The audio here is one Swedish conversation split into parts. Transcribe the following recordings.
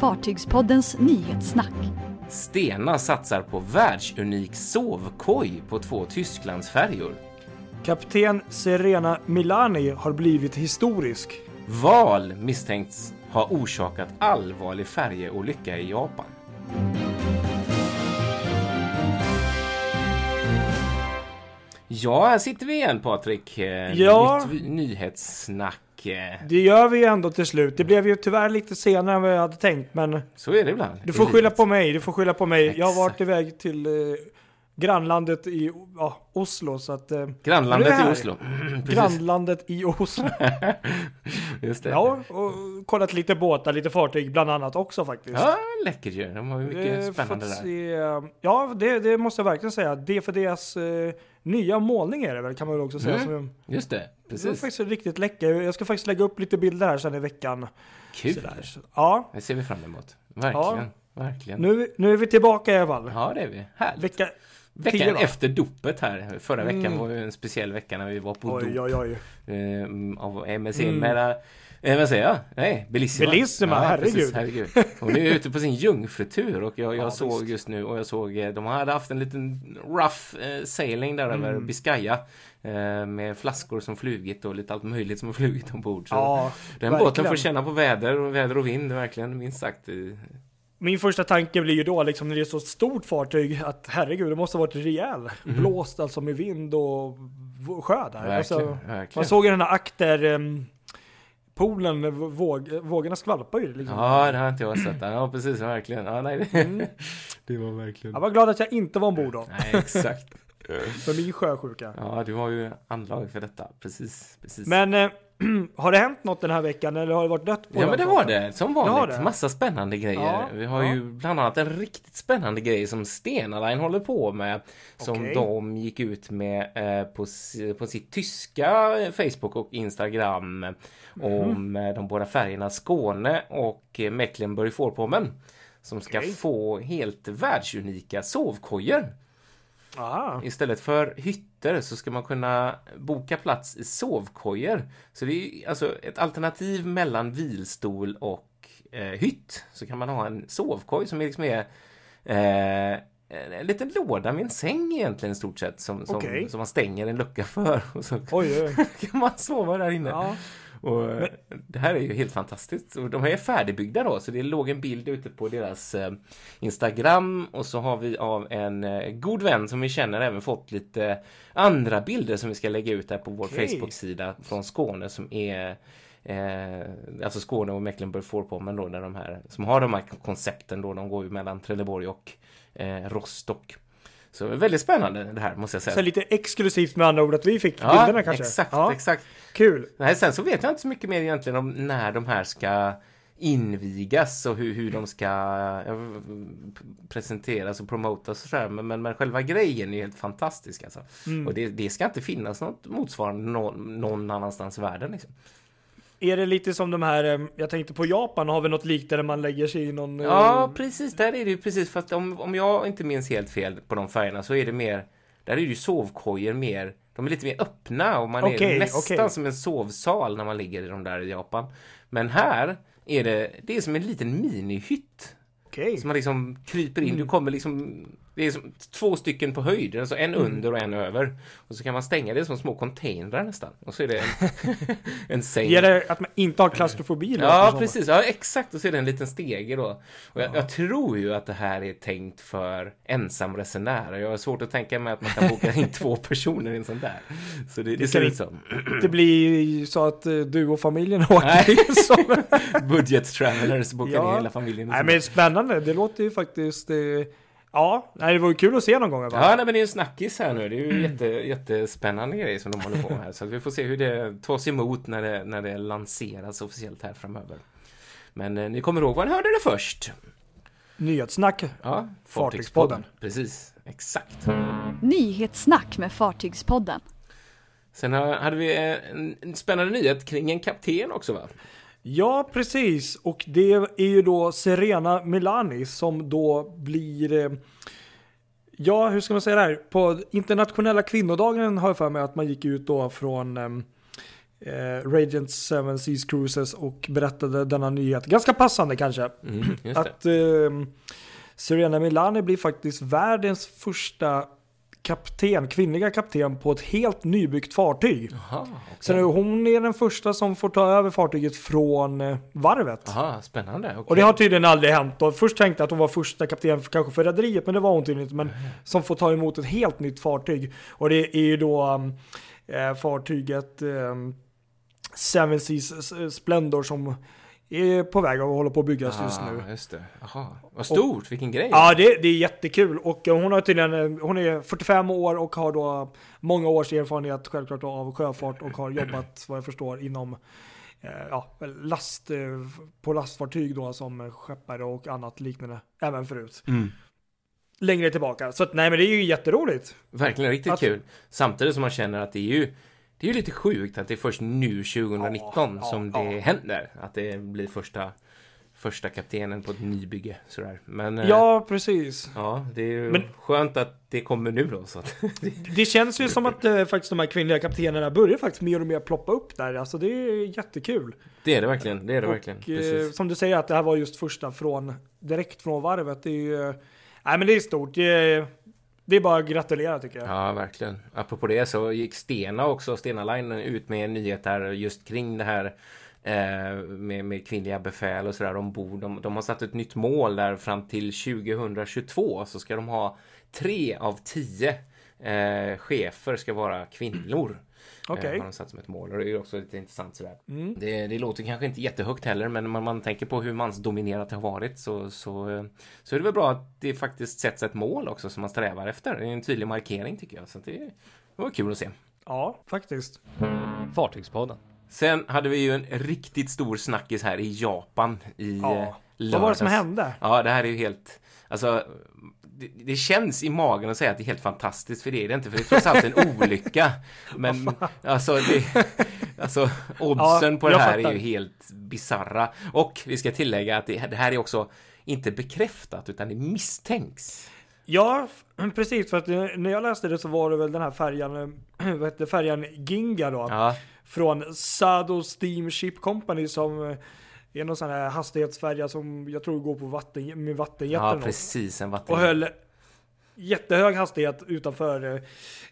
Fartygspoddens nyhetssnack. Stena satsar på världsunik sovkoj på två Tysklandsfärjor. Kapten Serena Milani har blivit historisk. Val misstänks ha orsakat allvarlig färjeolycka i Japan. Ja, här sitter vi igen Patrik. Eh, Ja. Nytt nyhetssnack. Eh. Det gör vi ju ändå till slut. Det blev ju tyvärr lite senare än vad jag hade tänkt, men Så är det ibland. du får skylla på mig. Du får skylla på mig. Jag har varit Exakt. iväg till eh, grannlandet i ja, Oslo, så att... Eh, Grannlandet är det i. Oslo. Precis. grannlandet i Oslo. Just det. ja, och kollat lite båtar, lite fartyg bland annat också faktiskt. Ja, läckert ju. De har ju mycket Eh, spännande där. Se, ja, det, det måste jag verkligen säga. Det är för deras eh, nya målning är det väl, kan man väl också säga. Mm, Just det, det var precis. faktiskt riktigt läcker. Jag ska faktiskt lägga upp lite bilder här sen i veckan. Kul. Sådär. Så, Ja, Det ser vi fram emot. Verkligen. Verkligen. nu, nu är vi tillbaka i alla fall. Ja, det är vi. Härligt. Vecka Veckan efter dopet här. Förra veckan Mm. var ju en speciell vecka när vi var på Oj, dop. oj, oj. eh, av MSC Mm. med Eh, vad säger jag? Nej, Bellissima. Bellissima, herregud. Precis, herregud. Hon är ute på sin jungfrutur och jag, jag Ja, såg visst. just nu och jag såg eh, de hade haft en liten rough eh, sailing där över Mm. Biscaya. Eh, med flaskor som flugit och lite allt möjligt som har flugit ombord. Så Ja, den verkligen. båten får känna på väder och väder och vind verkligen minst sagt. Min första tanke blir ju då, liksom när det är så stort fartyg, att herregud, det måste ha varit rejäl. Blåst alltså med vind och sjö där. Verkligen, Alltså, verkligen. man såg ju den här akter... Um, poolen, våg, vågorna skvalpar ju liksom. Ja, det har inte jag sett. Ja, precis, verkligen. Ja, nej, det, Mm. det var verkligen... Jag var glad att jag inte var ombord då. Nej, exakt. För min sjösjuka. Ja, du har ju anlag för detta. Precis, precis. Men eh, har det hänt något den här veckan eller har det varit dött på Ja men det har det, som vanligt. det. Massa spännande grejer. Ja, Vi har ja. ju bland annat en riktigt spännande grej som Stena Line håller på med. Som Okej. de gick ut med eh, på, si- på sitt tyska eh, Facebook och Instagram. Mhm. Om eh, de båda färgerna Skåne och eh, Mecklenburg-Vorpommern. Som ska Okej. få helt världsunika sovkojor. Aha. Istället för hytter så ska man kunna boka plats i sovkojor. Så det är alltså ett alternativ mellan vilstol och eh, hytt. Så kan man ha en sovkoj som är liksom är eh, en liten låda med en säng egentligen i stort sett. Som, som, Okej. som man stänger en lucka för. Och så Oj, oj. kan man sova där inne. Ja. Och, eh, det här är ju helt fantastiskt. Och de här är färdigbyggda då, så det låg en bild ute på deras eh, Instagram och så har vi av en eh, god vän som vi känner även fått lite andra bilder som vi ska lägga ut där på vår Okej. Facebook-sida från Skåne som är Eh, alltså Skåne och Mecklenburg-Vorpommern då, där de här, som har de här koncepten då, de går ju mellan Trelleborg och eh, Rostock. Så väldigt spännande det här måste jag säga. Så lite exklusivt med andra ord att vi fick bilderna kanske. exakt, ja, exakt. Kul. Nej, sen så vet jag inte så mycket mer egentligen om när de här ska invigas och hur, hur de ska ja, presenteras och promotas och sådär. Men, men, men själva grejen är helt fantastisk alltså. Mm. Och det, det ska inte finnas något motsvarande någon, någon annanstans i världen. Liksom. Är det lite som de här, eh, jag tänkte på Japan, har vi något där man lägger sig i någon... eh, Ja, precis. Där är det ju precis. Fast om, om jag inte minns helt fel på de färgerna så är det mer, där är det ju sovkojor mer, de är lite mer öppna och man Okej, är nästan okej. som en sovsal när man ligger i de där i Japan. Men här är det, det är som en liten minihytt. Okej. Som man liksom kryper in, Mm. du kommer liksom Det är som två stycken på höjd, alltså en Mm. under och en över Och så kan man stänga det som små containrar nästan Och så är det en, en säng Ger det att man inte har klaustrofobi? Ja, precis. Ja, exakt. Och så är det en liten stege då. Och jag, jag tror ju att det här är tänkt för ensamresenärer. Jag har svårt att tänka mig att man kan boka in två personer i en sån där. Så det, det, Det ser ut som. Det blir så att eh, du och familjen åker som... Budget travelers bokar Ja. in hela familjen. Nej men spännande, det låter ju faktiskt... Eh, ja, nej, det vore kul att se någon gång. Va? Ja, nej, men det är en snackis här nu. Det är ju jätte, jättespännande grejer som de håller på med här. Så vi får se hur det tas emot när det, när det lanseras officiellt här framöver. Men eh, ni kommer ihåg var ni hörde det först? Nyhetssnack. Ja, Fartygspodden. Precis, exakt. Nyhetssnack med Fartygspodden. Sen har- hade vi en, en spännande nyhet kring en kapten också va? Ja, precis. Och det är ju då Serena Milani som då blir... Eh, ja, hur ska man säga det här? På internationella kvinnodagen har jag för mig att man gick ut då från... ehm, eh, Radiant Seven Seas Cruises och berättade denna nyhet. Ganska passande kanske. Mm. Att eh, Serena Milani blir faktiskt världens första kapten, kvinnliga kapten på ett helt nybyggt fartyg. Jaha, okej. Så nu, hon är den första som får ta över fartyget från eh, varvet. Jaha, spännande. okej. Och det har tydligen aldrig hänt. Och först tänkte jag att hon var första kapten för, kanske för rederiet, men det var hon tydligen inte. Men som får ta emot ett helt nytt fartyg. Och det är ju då eh, fartyget um, Seven Seas Splendor som är på väg och håller på att byggas just nu. Ah, just det. Jaha, vad stort, vilken grej. Ja, det, det är jättekul. Och eh, hon har tydligen, eh, hon är 45 år och har då många års erfarenhet självklart av sjöfart och har jobbat, vad jag förstår, inom eh, ja, last, på lastfartyg då som skeppare och annat liknande även förut. Mm. Längre tillbaka. Så att, nej men det är ju jätteroligt. Verkligen riktigt Att- kul. Samtidigt som man känner att det är ju det är ju lite sjukt att det är först nu 2019 Ja, som ja, det ja. händer. Att det blir första, första kaptenen på ett nybygge. Sådär. Men eh, Ja, precis. ja, det är ju Men- skönt att det kommer nu då. Så att, Det känns ju som att eh, faktiskt de här kvinnliga kaptenerna börjar faktiskt mer och mer ploppa upp där. Alltså det är jättekul. det är det verkligen. Det är det verkligen. Och eh, Precis. som du säger att det här var just första från direkt från varvet. Det är ju, eh, nej men det är stort. Det är, det är bara att gratulera tycker jag. Ja, verkligen. Apropå det så gick Stena också, Stena Line, ut med en nyhet här just kring det här eh, med, med kvinnliga befäl och sådär ombord. De, de har satt ett nytt mål där fram till 2022 så ska de ha tre av tio eh, chefer ska vara kvinnor. Okej. Eh, har de satt som ett mål och det är ju också lite intressant sådär. Mm. Det, det låter kanske inte jättehögt heller men om man tänker på hur mansdominerat det har varit så, så, eh, så är det väl bra att det faktiskt sätts ett mål också som man strävar efter. Det är en tydlig markering tycker jag. Så det, det var kul att se. Ja, faktiskt. Fartygspodden. Sen hade vi ju en riktigt stor snackis här i Japan i Ja. eh, Vad var det som lördags. hände? Ja, det här är ju helt... Alltså, det, det känns i magen att säga att det är helt fantastiskt, för det är det inte, för det är trots allt en olycka. Men alltså, det, alltså oddsen Ja, på det här är fattar. ju helt bizarra. Och vi ska tillägga att det, det här är också inte bekräftat, utan det misstänks. Ja, precis. För att när jag läste det så var det väl den här färjan, vad hette färjan Ginga då. Ja, Från Sado Steamship Company som är någon sån här hastighetsfärja som jag tror går på vatten, med vattenjet ja precis. En vatten... Och höll jättehög hastighet utanför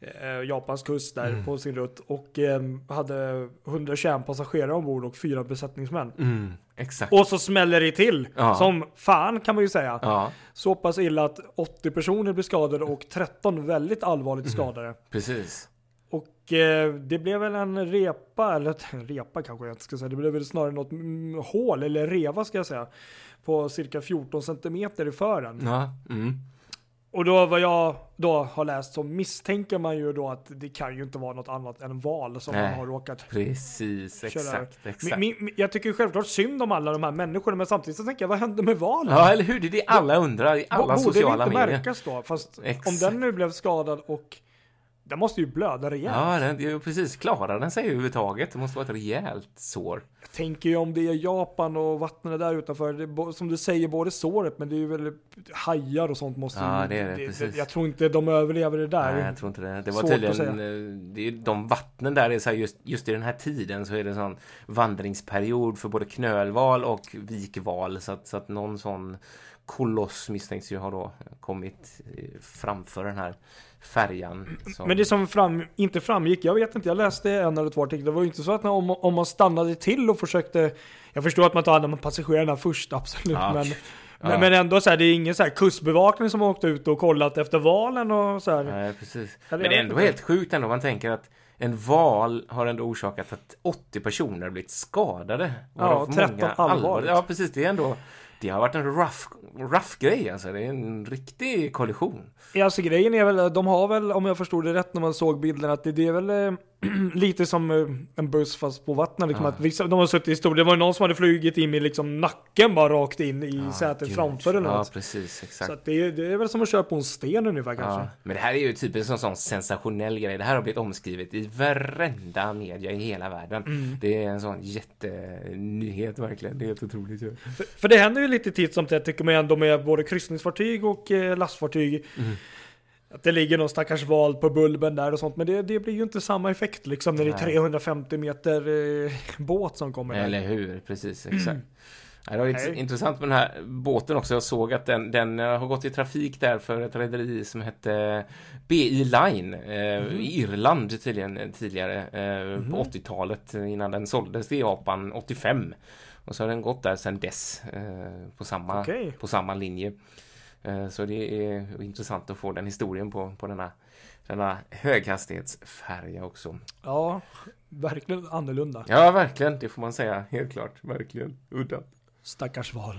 eh, Japans kust där Mm. på sin rutt. Och eh, hade 121 passagerare ombord och fyra besättningsmän. Mm, exakt. Och så smäller det till. Ja. Som fan kan man ju säga. Ja, Så pass illa att 80 personer blir skadade och 13 väldigt allvarligt skadade. precis. Eh, det blev väl en repa, eller en repa kanske jag inte ska säga. Det blev väl snarare något mm, hål, eller reva ska jag säga. På cirka 14 centimeter i fören. Ja, mm. Och då vad jag då har läst så misstänker man ju då att det kan ju inte vara något annat än val som Nej. man har råkat Precis, köra. exakt, exakt. Mi- mi- jag tycker självklart synd om alla de här människorna men samtidigt så tänker jag vad hände med valen? Ja, eller hur? Det är det alla undrar i alla Borde sociala det inte medier. märkas då? Fast om Exakt. den nu blev skadad och den måste ju blöda rejält. Ja, den, det precis. Klarar den sig överhuvudtaget? Det måste vara ett rejält sår. Jag tänker ju om det är Japan och vattnet där utanför. Det, som du säger, både såret men det är ju väl hajar och sånt måste Ja, ju, det är det, precis. Jag tror inte de överlever det där. Nej, jag tror inte det. Det var Svårt tydligen... eh, Det är de vattnen där är så här just, just i den här tiden så är det en sån vandringsperiod för både knölval och vikval. Så att, så att någon sån koloss misstänks ju ha då kommit eh, framför den här färjan. som- Men det som fram, inte framgick, jag vet inte, jag läste en eller två artiklar. Det var ju inte så att när, om, om man stannade till och försökte, jag förstår att man tar hand om passagerarna först, absolut. Ja, men, ja. men, ändå så här, det är ingen så här kustbevakning som åkt ut och kollat efter valen och så här. Nej, precis. Eller Men det är ändå helt sjukt ändå. Man tänker att en val har ändå orsakat att 80 personer har blivit skadade. varav 13 allvarligt. Ja, precis. Det är ändå... Det har varit en rough, rough grej alltså. Det är en riktig kollision. Ja, Alltså grejen är väl, de har väl, om jag förstod det rätt när man såg bilden, att det, det är väl eh, lite som eh, en buss fast på vattnet. Liksom, Ja. att vissa, de har suttit i stor, det var ju någon som hade flugit in med liksom nacken bara rakt in i sätet gud. framför eller Ja, något. precis. Exakt. Så det, är- det är väl som att köra på en sten ungefär kanske. Ja, men det här är ju typ en sån, sån sensationell grej. Det här har blivit omskrivet i varenda media i hela världen. Mm. Det är en sån jättenyhet verkligen. Det är helt otroligt ju. För, för det händer ju lite titt som tätt tycker man ändå med både kryssningsfartyg och eh, lastfartyg. Att det ligger någon stackars val på bulben där och sånt. Men det, det blir ju inte samma effekt liksom när det är Nej. 350 meter eh, båt som kommer. där. Eller hur, precis, exakt. Ja, Det var lite intressant med den här båten också. Jag såg att den, den eh, har gått i trafik där för ett rederi som hette BI Line eh, i Irland tydligen eh, tidigare eh, på 80-talet eh, innan den såldes till Japan 85. Och så har den gått där sedan dess eh, på, samma, Okej. på samma linje. Eh, så det är intressant att få den historien på, på denna, denna höghastighetsfärja också. Ja, verkligen annorlunda. Ja, verkligen. Det får man säga. Helt klart. Verkligen. Udda. Stackars val.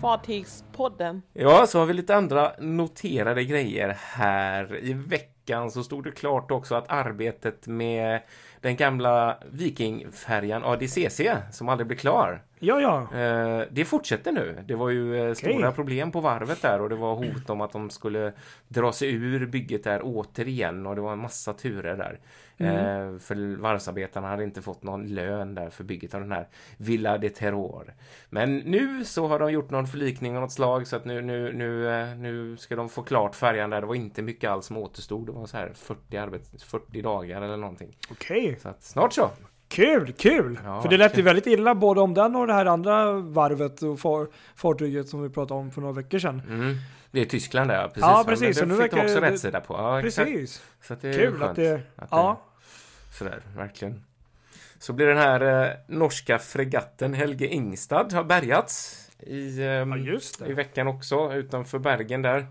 Fartygspodden. Ja, så har vi lite andra noterade grejer här. I veckan så stod det klart också att arbetet med den gamla vikingfärjan ADCC som aldrig blev klar. Ja, ja. Eh, det fortsätter nu. Det var ju eh, stora problem på varvet där och det var hot om att de skulle dra sig ur bygget där återigen och det var en massa turer där. Eh, för varvsarbetarna hade inte fått någon lön där för bygget av den här Villa de Terror. Men nu så har de gjort någon förlikning av något slag så att nu, nu, nu, eh, nu ska de få klart färjan där. Det var inte mycket alls som återstod. Det var så här 40, arbets, 40 dagar eller någonting. Okej. Så att snart så. Kul, kul! Ja, för det lät ju väldigt illa både om den och det här andra varvet och far, fartyget som vi pratade om för några veckor sedan. Mm. Det är Tyskland där. Precis. Ja, precis. Så det nu fick de också det- rätt sida på. Ja. Precis. Så att det är Kul att det... att ja. Sådär, verkligen. Så blir den här eh, norska fregatten Helge Ingstad har bärgats i, ehm, ja, i veckan också utanför Bergen där.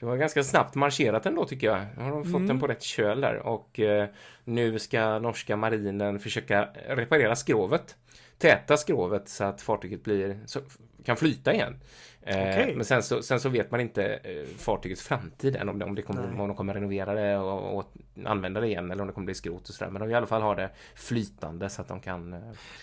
Det var ganska snabbt marscherat ändå tycker jag. Nu har de fått Mm. den på rätt köl där och eh, nu ska norska marinen försöka reparera skrovet. Täta skrovet så att fartyget blir, så, kan flyta igen. Eh, Okej. Men sen så, sen så vet man inte eh, fartygets framtid än om, om, det kommer, om de kommer renovera det och, och använda det igen eller om det kommer bli skrot och sådär. Men de i alla fall ha det flytande så att de kan eh,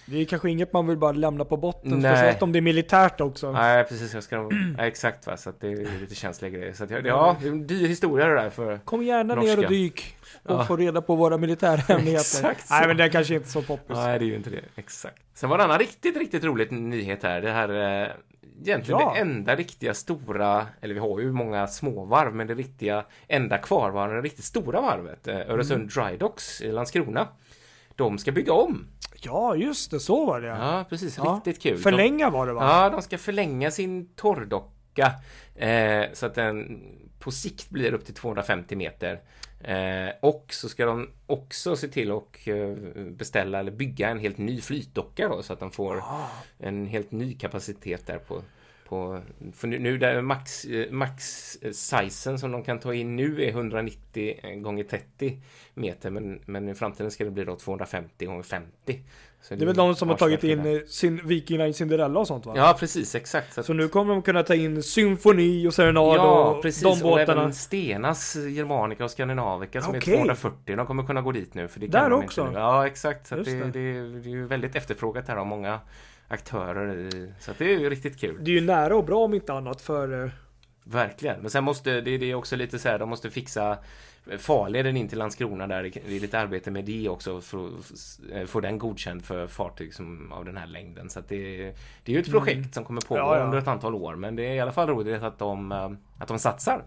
Det är kanske inget man vill bara lämna på botten, Nej. speciellt om det är militärt också. Nej precis, jag ska ja, exakt va, så att det är lite känsliga grejer. Så att, ja, det är en dyr historia det där för Kom gärna ner Norska. och dyk och Ja. få reda på våra militärhemligheter. Exakt så. Nej men det är kanske inte så poppis. Nej, det är ju inte det. Exakt. Sen var det en annan riktigt, riktigt rolig nyhet här. Det här egentligen Ja. det enda riktiga stora, eller vi har ju många små varv, men det riktiga enda kvarvarande riktigt stora varvet, eh, Öresund Dry Docks i Landskrona. De ska bygga om. Ja, just det, så var det Ja, precis. Ja. Riktigt kul. Förlänga var det va? ja, de ska förlänga sin torrdocka eh, så att den på sikt blir upp till 250 meter. Eh, och så ska de också se till att eh, beställa eller bygga en helt ny flytdocka då, så att de får Ah. en helt ny kapacitet där på på, för nu, där max, eh, max sizen som de kan ta in nu är 190 gånger 30 meter men, men i framtiden ska det bli då 250 gånger 50. Så Det är väl de som har tagit in eh, sin Viking Line Cinderella och sånt va? Ja precis, exakt. Så, att- Så nu kommer de kunna ta in Symfoni och Serenad ja, och precis. de Och båtarna. även Stenas Germanica och Skandinavica som Okej. är 240. De kommer kunna gå dit nu. För det Där kan de också? Nu. Ja, exakt. Så att det. det. Det, är ju väldigt efterfrågat här av många aktörer. I, så att det är ju riktigt kul. Det är ju nära och bra om inte annat för... eh, Verkligen. Men sen måste det, det är också lite så här, de måste fixa farleden in till Landskrona där. Det är lite arbete med det också för att f- få den godkänd för fartyg som, av den här längden. Så att det, det är ju ett projekt som kommer pågå Mm. Ja, ja. under ett antal år. Men det är i alla fall roligt att de, eh, att de satsar.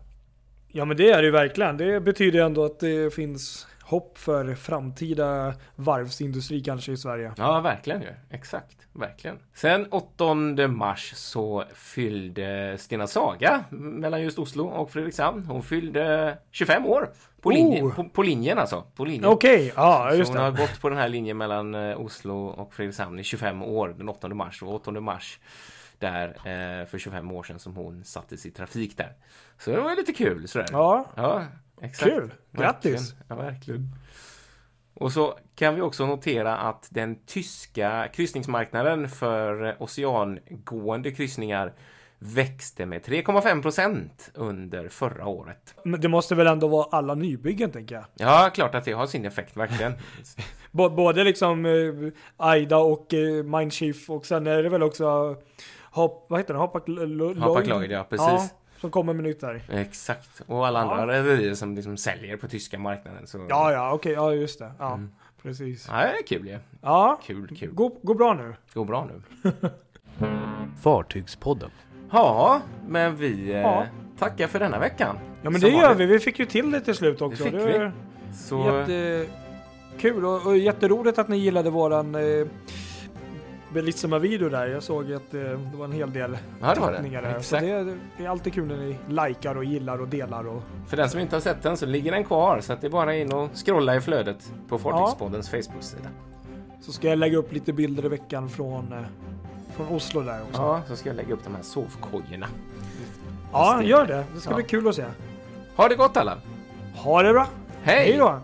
Ja men det är det ju verkligen. Det betyder ändå att det finns hopp för framtida varvsindustri kanske i Sverige. Ja, verkligen ju. Exakt, verkligen. Sen 8 mars så fyllde Stena Saga mellan just Oslo och Fredrikshamn. Hon fyllde 25 år. På, Oh. linjen, på, på linjen alltså. På linjen. Okej, ja Så just hon har gått på den här linjen mellan eh, Oslo och Fredrikshamn i 25 år, den 8 mars. Och 8 mars där eh, för 25 år sedan som hon sattes i trafik där. Så det var lite kul sådär. Ja, Ja, exakt. kul. Grattis. Verkligen. Ja, verkligen. Och så kan vi också notera att den tyska kryssningsmarknaden för eh, oceangående kryssningar växte med 3,5 procent under förra året. Men det måste väl ändå vara alla nybyggen tänker jag. Ja, klart att det har sin effekt, verkligen. B- både liksom eh, Aida och eh, Mindshift och sen är det väl också Hop, vad heter det? Hapag Lloyd? Hapag Lloyd, ja, precis. Ja, som kommer med nytt där. Exakt. Och alla andra rederier som liksom säljer på tyska marknaden. Så... Ja, ja, okej, ja just det. Ja, Mm. precis. Ja, det är kul ju. Ja, Kul, kul. går, går bra nu. Går bra nu. Fartygspodden. Ja, men vi eh, Ja. tackar för denna veckan. Ja men Som det gör vanligt. vi. Vi fick ju till det till slut också. fick det vi. var Så jättekul och, och jätteroligt att ni gillade våran eh, Bellissima-video där. Jag såg att eh, det var en hel del ja, det. där. Så det, det är alltid kul när ni likar och gillar och delar. Och, För den som inte har sett den så ligger den kvar så att det är bara in och scrolla i flödet på Fartygspoddens Facebook-sida. så ska jag lägga upp lite bilder i veckan från, eh, från Oslo där också. Ja, så ska jag lägga upp de här sovkojorna. Ja, gör det. Det ska Ja. bli kul att se. Ha det gott alla! Ha det bra! Hej! Hej då!